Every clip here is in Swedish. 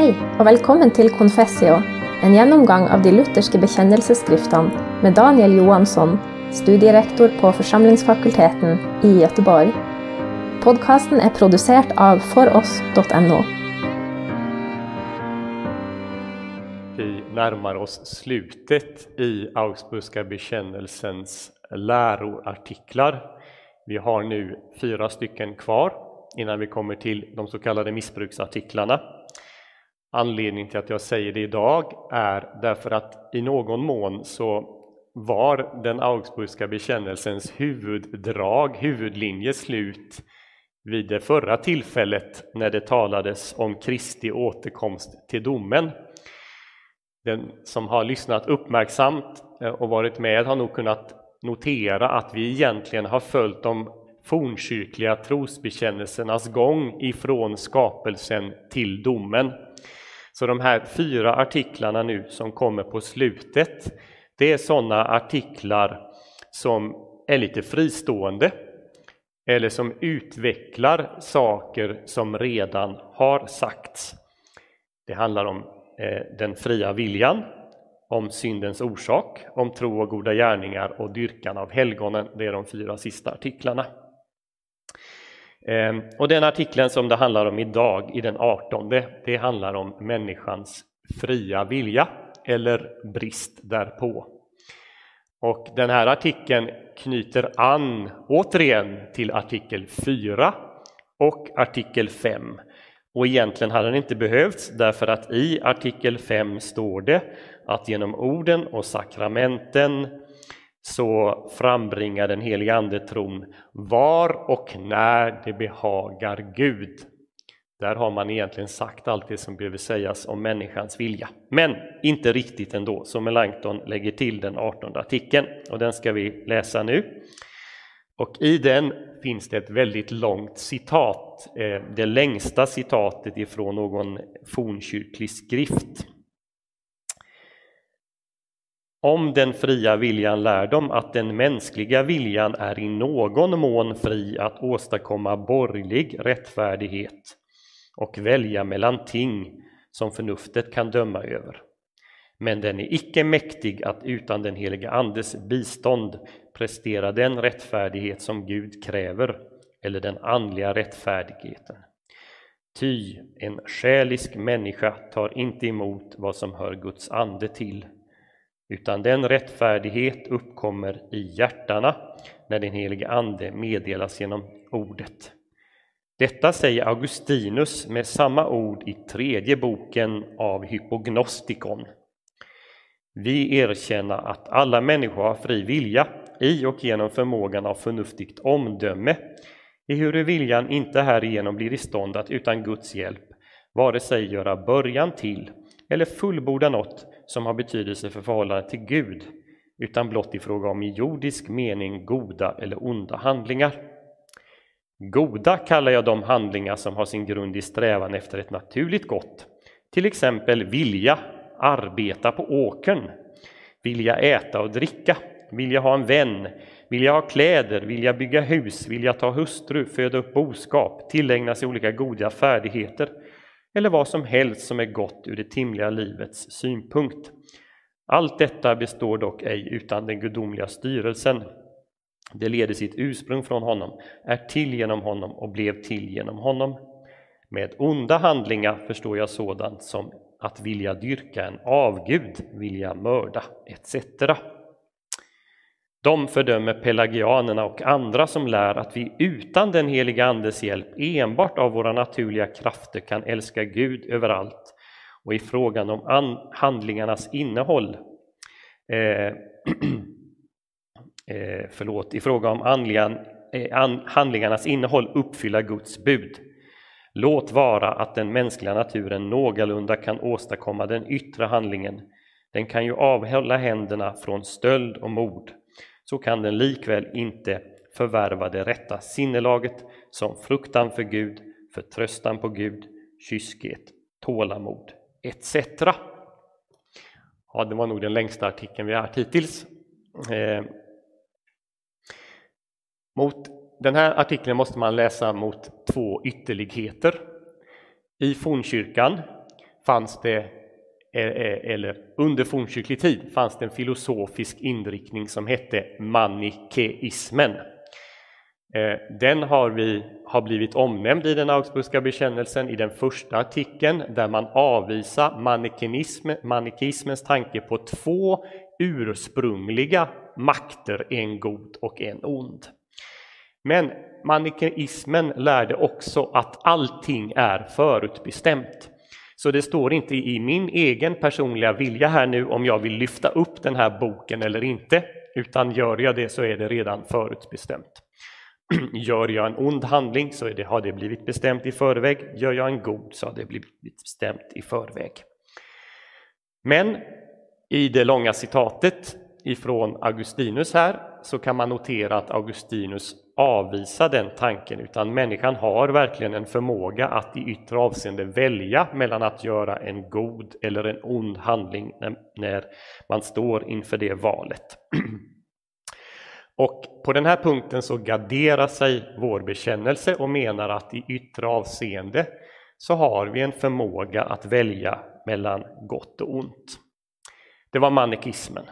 Hej och välkommen till Confessio, en genomgång av de lutherska bekjennelsesskriftene med Daniel Johansson, studierektor på församlingsfakulteten i Göteborg. Podcasten är producerad av foross.no. Vi närmar oss slutet i Augsburgska bekännelsens läroartiklar. Vi har nu fyra stycken kvar innan vi kommer till de så kallade missbruksartiklarna. Anledningen till att jag säger det idag är därför att i någon mån så var den Augsburgska bekännelsens huvuddrag, huvudlinje slut vid det förra tillfället när det talades om Kristi återkomst till domen. Den som har lyssnat uppmärksamt eh, och varit med har nog kunnat notera att vi egentligen har följt de fornkyrkliga trosbekännelsernas gång ifrån skapelsen till domen. Så de här fyra artiklarna nu som kommer på slutet, det är sådana artiklar som är lite fristående eller som utvecklar saker som redan har sagts. Det handlar om eh, den fria viljan, om syndens orsak, om tro och goda gärningar och dyrkan av helgonen. Det är de fyra sista artiklarna. Ehm, och den artikeln som det handlar om idag, i den artonde, det handlar om människans fria vilja eller brist därpå. Och den här artikeln knyter an återigen till artikel 4 och artikel 5. Och egentligen hade den inte behövts därför att i artikel 5 står det att genom orden och sakramenten så frambringar den helige Ande tron var och när det behagar Gud. Där har man egentligen sagt allt det som behöver sägas om människans vilja. Men inte riktigt ändå, så Melanchthon lägger till den 18 artikeln och den ska vi läsa nu. Och i den finns det ett väldigt långt citat, eh, det längsta citatet ifrån någon fornkyrklig skrift. Om den fria viljan lär de att den mänskliga viljan är i någon mån fri att åstadkomma borgerlig rättfärdighet och välja mellan ting som förnuftet kan döma över. Men den är icke mäktig att utan den heliga Andes bistånd prestera den rättfärdighet som Gud kräver eller den andliga rättfärdigheten. Ty en själisk människa tar inte emot vad som hör Guds ande till utan den rättfärdighet uppkommer i hjärtana när den helige Ande meddelas genom ordet. Detta säger Augustinus med samma ord i tredje boken av Hypognostikon. Vi erkänner att alla människor har fri vilja i och genom förmågan av förnuftigt omdöme, ehuru viljan inte härigenom blir i stånd att utan Guds hjälp vare sig göra början till eller fullborda något som har betydelse för förhållandet till Gud, utan blott i fråga om i jordisk mening goda eller onda handlingar. Goda kallar jag de handlingar som har sin grund i strävan efter ett naturligt gott, till exempel vilja arbeta på åkern, vilja äta och dricka, vilja ha en vän, vilja ha kläder, vilja bygga hus, vilja ta hustru, föda upp boskap, tillägna sig olika goda färdigheter, eller vad som helst som är gott ur det timliga livets synpunkt. Allt detta består dock ej utan den gudomliga styrelsen. Det leder sitt ursprung från honom, är till genom honom och blev till genom honom. Med onda handlingar förstår jag sådant som att vilja dyrka en avgud, vilja mörda etc. De fördömer pelagianerna och andra som lär att vi utan den heliga Andes hjälp enbart av våra naturliga krafter kan älska Gud överallt och i frågan om handlingarnas innehåll eh, eh, förlåt, i fråga om andligan, eh, an, handlingarnas innehåll uppfylla Guds bud. Låt vara att den mänskliga naturen någorlunda kan åstadkomma den yttre handlingen. Den kan ju avhålla händerna från stöld och mord så kan den likväl inte förvärva det rätta sinnelaget som fruktan för Gud, förtröstan på Gud, kyskhet, tålamod etc. Ja, det var nog den längsta artikeln vi har haft hittills. Eh, mot den här artikeln måste man läsa mot två ytterligheter. I fornkyrkan fanns det, E-, e-, eller under fornkyrklig tid, fanns det en filosofisk inriktning som hette manikeismen. E, den har, vi, har blivit omnämnd i den Augsburgska bekännelsen i den första artikeln där man avvisar manikeismens tanke på två ursprungliga makter, en god och en ond. Men manikeismen lärde också att allting är förutbestämt. Så det står inte i min egen personliga vilja här nu om jag vill lyfta upp den här boken eller inte, utan gör jag det så är det redan förutbestämt. Gör jag en ond handling så det, har det blivit bestämt i förväg, gör jag en god så har det blivit bestämt i förväg. Men i det långa citatet ifrån Augustinus här så kan man notera att Augustinus avvisa den tanken utan människan har verkligen en förmåga att i yttre avseende välja mellan att göra en god eller en ond handling när man står inför det valet. Och på den här punkten så garderar sig vår bekännelse och menar att i yttre avseende så har vi en förmåga att välja mellan gott och ont. Det var manikismen.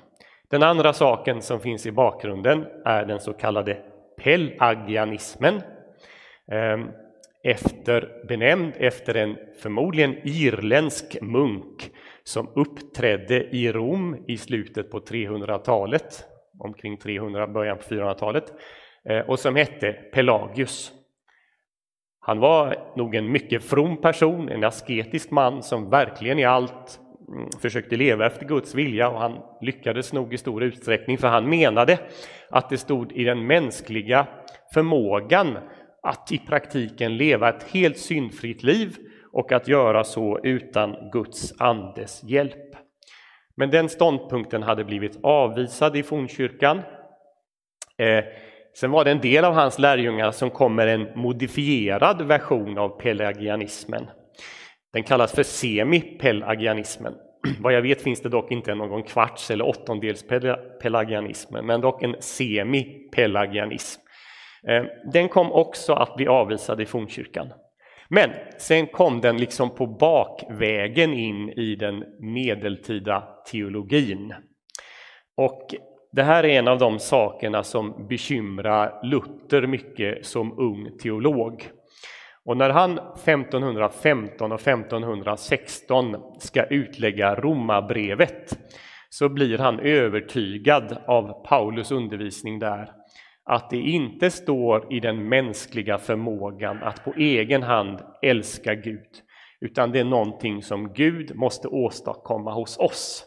Den andra saken som finns i bakgrunden är den så kallade pelagianismen ehm, efter, benämnd efter en förmodligen irländsk munk som uppträdde i Rom i slutet på 300-talet, omkring 300, början på 400-talet, eh, och som hette Pelagius. Han var nog en mycket from person, en asketisk man som verkligen i allt försökte leva efter Guds vilja och han lyckades nog i stor utsträckning för han menade att det stod i den mänskliga förmågan att i praktiken leva ett helt syndfritt liv och att göra så utan Guds andes hjälp. Men den ståndpunkten hade blivit avvisad i fornkyrkan. Eh, sen var det en del av hans lärjungar som kom med en modifierad version av pelagianismen. Den kallas för semipelagianismen. Vad jag vet finns det dock inte någon kvarts eller åttondels pelagianism, men dock en semipelagianism. Eh, den kom också att bli avvisad i fornkyrkan. Men sen kom den liksom på bakvägen in i den medeltida teologin. Och det här är en av de sakerna som bekymrar Luther mycket som ung teolog. Och när han 1515 och 1516 ska utlägga Romarbrevet så blir han övertygad av Paulus undervisning där att det inte står i den mänskliga förmågan att på egen hand älska Gud, utan det är någonting som Gud måste åstadkomma hos oss.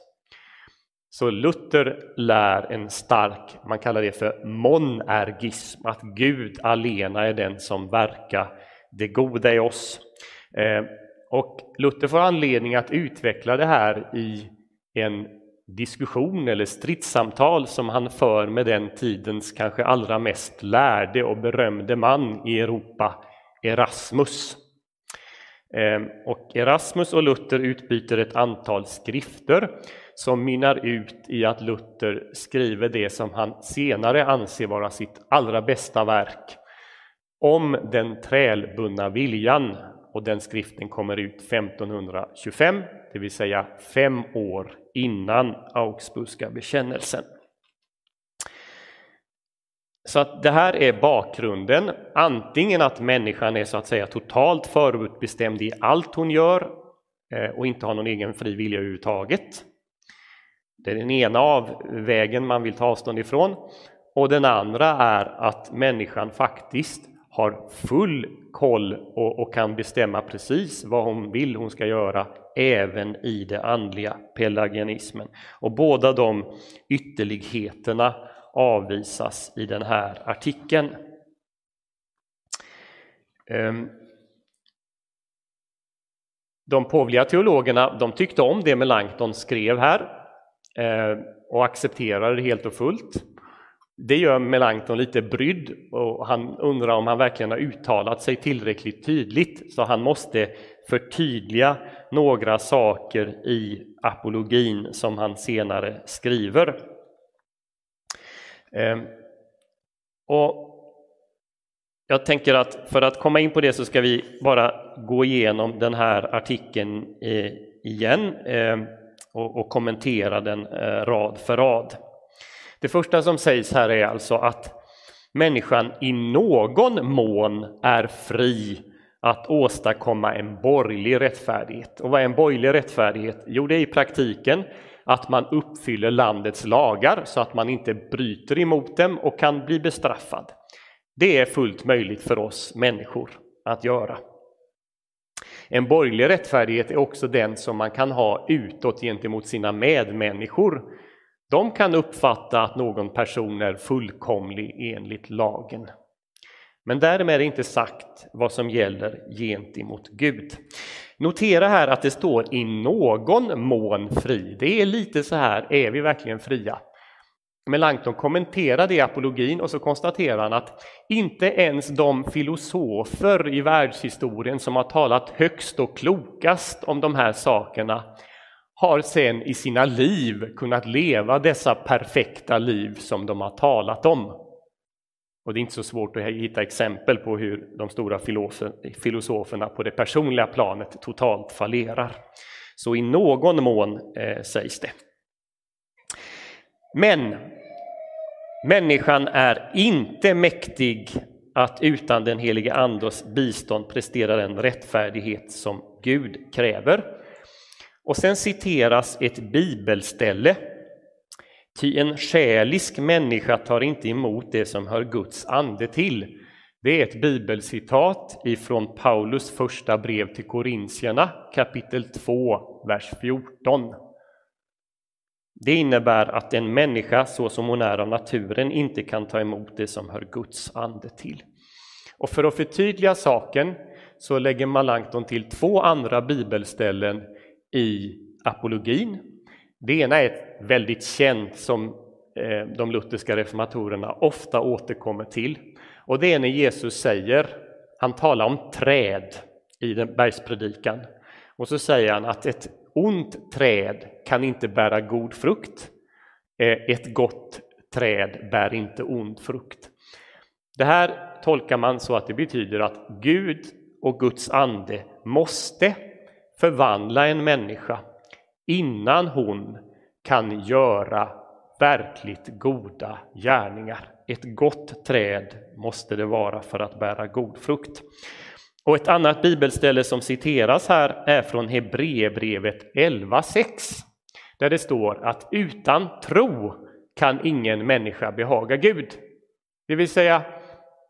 Så Luther lär en stark, man kallar det för monergism, att Gud alena är den som verkar det goda i oss. Eh, och Luther får anledning att utveckla det här i en diskussion eller stridssamtal som han för med den tidens kanske allra mest lärde och berömde man i Europa, Erasmus. Eh, och Erasmus och Luther utbyter ett antal skrifter som mynnar ut i att Luther skriver det som han senare anser vara sitt allra bästa verk, om den trälbundna viljan och den skriften kommer ut 1525, det vill säga fem år innan Augsburgska bekännelsen. Så att det här är bakgrunden, antingen att människan är så att säga totalt förutbestämd i allt hon gör eh, och inte har någon egen fri vilja överhuvudtaget. Det är den ena av vägen man vill ta avstånd ifrån. Och den andra är att människan faktiskt har full koll och, och, kan bestämma precis vad hon vill hon ska göra även i det andliga pelagianismen. Och båda de ytterligheterna avvisas i den här artikeln. Ehm, de påvliga teologerna de tyckte om det Melanchthon skrev här eh, och accepterade det helt och fullt. Det gör Melanchthon lite brydd och han undrar om han verkligen har uttalat sig tillräckligt tydligt så han måste förtydliga några saker i apologin som han senare skriver. Ehm, och jag tänker att för att komma in på det så ska vi bara gå igenom den här artikeln eh, igen ehm, och kommentera den eh, rad för rad. Det första som sägs här är alltså att människan i någon mån är fri att åstadkomma en borgerlig rättfärdighet. Och vad är en borgerlig rättfärdighet? Jo, det är i praktiken att man uppfyller landets lagar så att man inte bryter emot dem och kan bli bestraffad. Det är fullt möjligt för oss människor att göra. En borgerlig rättfärdighet är också den som man kan ha utåt gentemot sina medmänniskor. De kan uppfatta att någon person är fullkomlig enligt lagen. Men därmed är det inte sagt vad som gäller gentemot Gud. Notera här att det står i någon mån fri. Det är lite så här, är vi verkligen fria? Melanchthon kommenterar det i apologin och så konstaterar han att inte ens de filosofer i världshistorien som har talat högst och klokast om de här sakerna har sen i sina liv kunnat leva dessa perfekta liv som de har talat om. Och det är inte så svårt att hitta exempel på hur de stora filosoferna på det personliga planet totalt fallerar. Så i någon mån eh, sägs det. Men människan är inte mäktig att utan den helige Andes bistånd prestera den rättfärdighet som Gud kräver. Och sen citeras ett bibelställe Ty en själisk människa tar inte emot det som hör Guds ande till. Det är ett bibelcitat ifrån Paulus första brev till Korintierna kapitel 2, vers 14. Det innebär att en människa så som hon är av naturen inte kan ta emot det som hör Guds ande till. Och för att förtydliga saken så lägger Melanchthon till två andra bibelställen i apologin det ena är väldigt känt som eh, de lutherska reformatorerna ofta återkommer till. Och det är när Jesus säger, han talar om träd i den bergspredikan. Och så säger han att ett ont träd kan inte bära god frukt. Eh, ett gott träd bär inte ond frukt. Det här tolkar man så att det betyder att Gud och Guds ande måste förvandla en människa innan hon kan göra verkligt goda gärningar. Ett gott träd måste det vara för att bära god frukt. Och ett annat bibelställe som citeras här är från Hebreerbrevet 11.6 där det står att utan tro kan ingen människa behaga Gud. Det vill säga,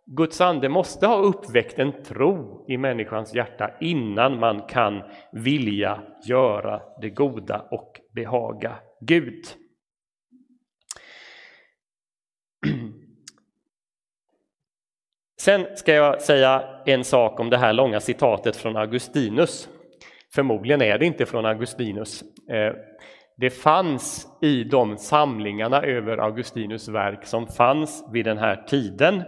Guds ande måste ha uppväckt en tro i människans hjärta innan man kan vilja göra det goda och behaga Gud. Sen ska jag säga en sak om det här långa citatet från Augustinus. Förmodligen är det inte från Augustinus. Eh, det fanns i de samlingarna över Augustinus verk som fanns vid den här tiden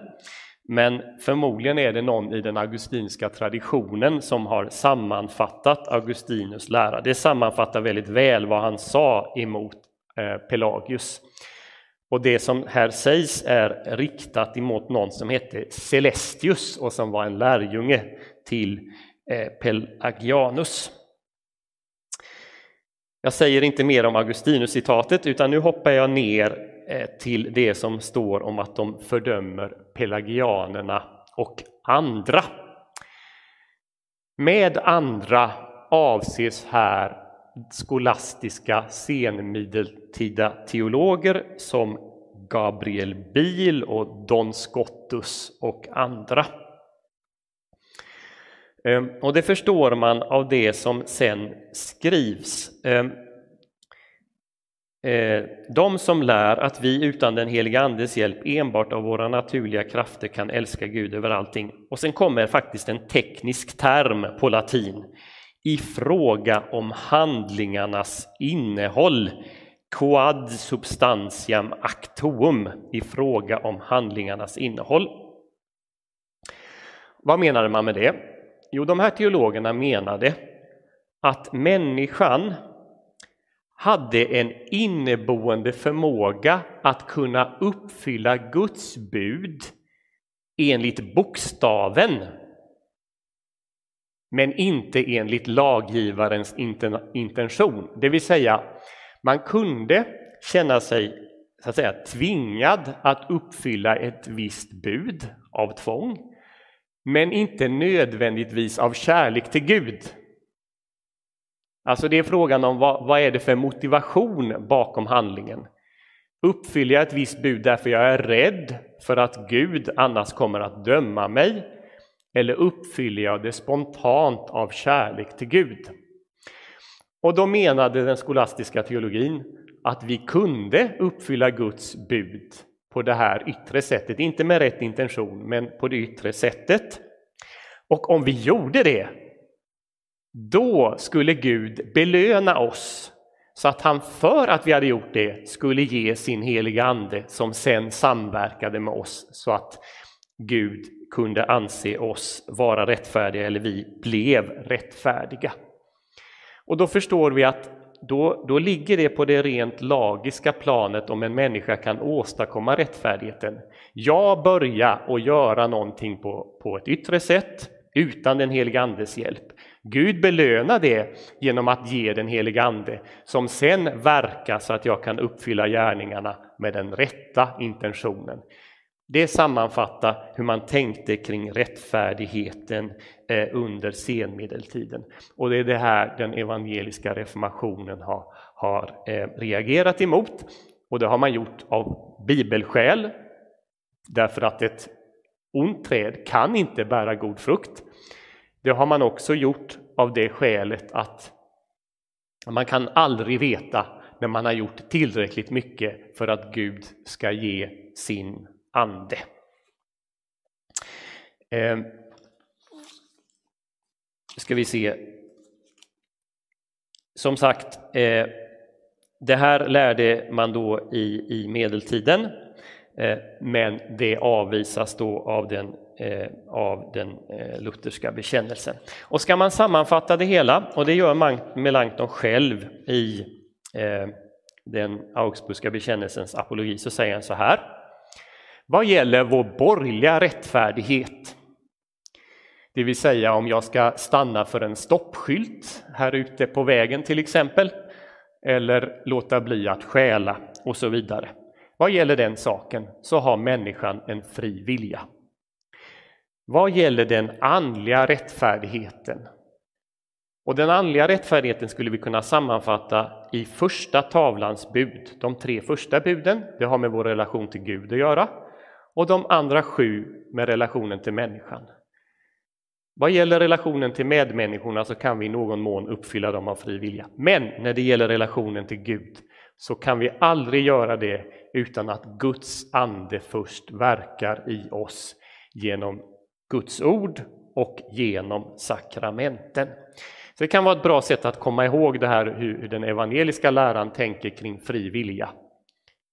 men förmodligen är det någon i den augustinska traditionen som har sammanfattat Augustinus lära. Det sammanfattar väldigt väl vad han sa emot eh, Pelagius. Och det som här sägs är riktat emot någon som hette Celestius och som var en lärjunge till eh, Pelagianus. Jag säger inte mer om Augustinus-citatet utan nu hoppar jag ner Eh, till det som står om att de fördömer pelagianerna och andra. Med andra avses här skolastiska senmedeltida teologer som Gabriel Biel och Don Scottus och andra. Eh, och det förstår man av det som sen skrivs. Eh, Eh, de som lär att vi utan den heliga Andes hjälp enbart av våra naturliga krafter kan älska Gud över allting. Och sen kommer faktiskt en teknisk term på latin i fråga om handlingarnas innehåll. Quad substantiam actuum i fråga om handlingarnas innehåll. Vad menade man med det? Jo, de här teologerna menade att människan hade en inneboende förmåga att kunna uppfylla Guds bud enligt bokstaven. men inte enligt laggivarens intention. Det vill säga, man kunde känna sig så att säga, tvingad att uppfylla ett visst bud av tvång, men inte nödvändigtvis av kärlek till Gud. Alltså det är frågan om vad, vad är det för motivation bakom handlingen? Uppfyller jag ett visst bud därför jag är rädd för att Gud annars kommer att döma mig? Eller uppfyller jag det spontant av kärlek till Gud? Och då menade den skolastiska teologin att vi kunde uppfylla Guds bud på det här yttre sättet, inte med rätt intention, men på det yttre sättet. Och om vi gjorde det, då skulle Gud belöna oss så att han för att vi hade gjort det skulle ge sin heliga ande som sen samverkade med oss så att Gud kunde anse oss vara rättfärdiga eller vi blev rättfärdiga. Och då förstår vi att då, då ligger det på det rent lagiska planet om en människa kan åstadkomma rättfärdigheten. Jag börjar och göra någonting på, på ett yttre sätt utan den heliga Andes hjälp. Gud belönar det genom att ge den heliga Ande som sen verkar så att jag kan uppfylla gärningarna med den rätta intentionen. Det sammanfattar hur man tänkte kring rättfärdigheten eh, under senmedeltiden. Och det är det här den evangeliska reformationen har, har eh, reagerat emot. Och det har man gjort av bibelskäl, därför att ett ont träd kan inte bära god frukt. Det har man också gjort av det skälet att man kan aldrig veta när man har gjort tillräckligt mycket för att Gud ska ge sin ande. Eh, ska vi se. Som sagt, eh, det här lärde man då i, i medeltiden, eh, men det avvisas då av den, Eh, av den eh, lutherska bekännelsen. Och ska man sammanfatta det hela, och det gör Melanchthon själv i eh, den Augsburgska bekännelsens apologi, så säger han så här. Vad gäller vår borgerliga rättfärdighet, det vill säga om jag ska stanna för en stoppskylt här ute på vägen till exempel, eller låta bli att stjäla och så vidare. Vad gäller den saken så har människan en fri vilja. Vad gäller den andliga rättfärdigheten? Och den andliga rättfärdigheten skulle vi kunna sammanfatta i första tavlans bud. De tre första buden, det har med vår relation till Gud att göra och de andra sju med relationen till människan. Vad gäller relationen till medmänniskorna så kan vi i någon mån uppfylla dem av fri vilja. Men när det gäller relationen till Gud så kan vi aldrig göra det utan att Guds ande först verkar i oss genom Guds ord och genom sakramenten. Så Det kan vara ett bra sätt att komma ihåg det här hur den evangeliska läran tänker kring fri vilja.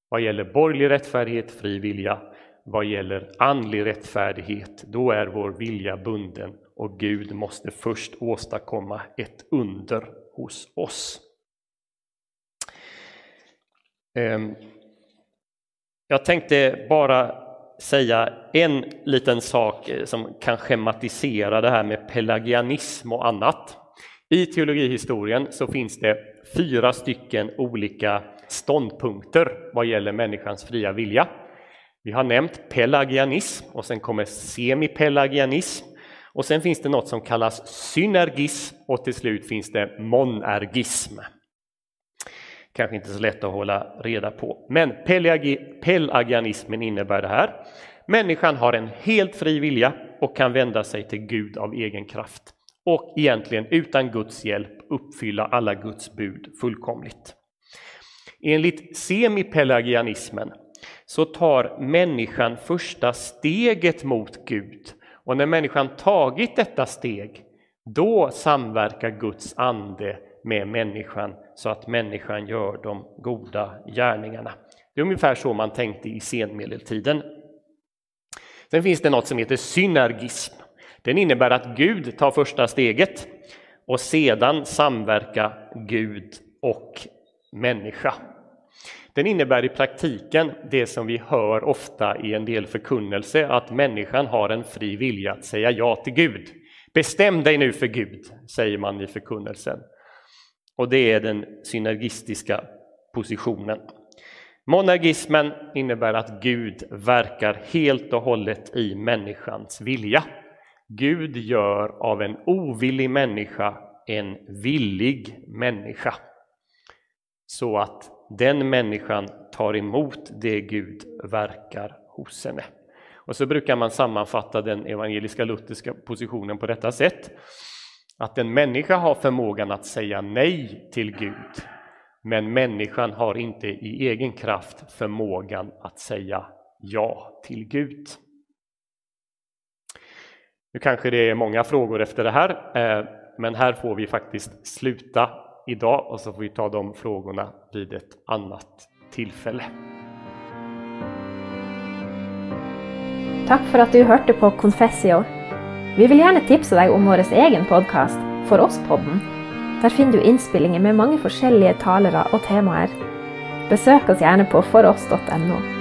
Vad gäller borgerlig rättfärdighet, fri vilja vad gäller andlig rättfärdighet, då är vår vilja bunden och Gud måste först åstadkomma ett under hos oss. Ehm, jag tänkte bara säga en liten sak eh, som kan schematisera det här med pelagianism och annat. I teologihistorien så finns det fyra stycken olika ståndpunkter vad gäller människans fria vilja. Vi har nämnt pelagianism och sen kommer semipelagianism och sen finns det något som kallas synergism och till slut finns det monergism. Kanske inte så lätt att hålla reda på, men pelagianismen innebär det här. Människan har en helt fri vilja och kan vända sig till Gud av egen kraft och egentligen utan Guds hjälp uppfylla alla Guds bud fullkomligt. Enligt semipelagianismen så tar människan första steget mot Gud. Och när människan tagit detta steg, då samverkar Guds ande med människan så att människan gör de goda gärningarna. Det är ungefär så man tänkte i senmedeltiden. Sen finns det något som heter synergism. Den innebär att Gud tar första steget och sedan samverkar Gud och människa. Den innebär i praktiken det som vi hör ofta i en del förkunnelse, att människan har en fri vilja att säga ja till Gud. Bestäm dig nu för Gud, säger man i förkunnelsen. Och det är den synergistiska positionen. Monergismen innebär att Gud verkar helt och hållet i människans vilja. Gud gör av en ovillig människa en villig människa. Så att den människan tar emot det Gud verkar hos henne. Och så brukar man sammanfatta den evangeliska lutherska positionen på detta sätt. Att en människa har förmågan att säga nej till Gud, men människan har inte i egen kraft förmågan att säga ja till Gud. Nu kanske det är många frågor efter det här, eh, men här får vi faktiskt sluta idag och så får vi ta de frågorna vid ett annat tillfälle. Tack för att du hörde på Confessio. Vi vill gärna tipsa dig om vår egen podcast, For oss-podden. Där finner du inspelningar med många olika talare och teman. Besök oss gärna på foross.no.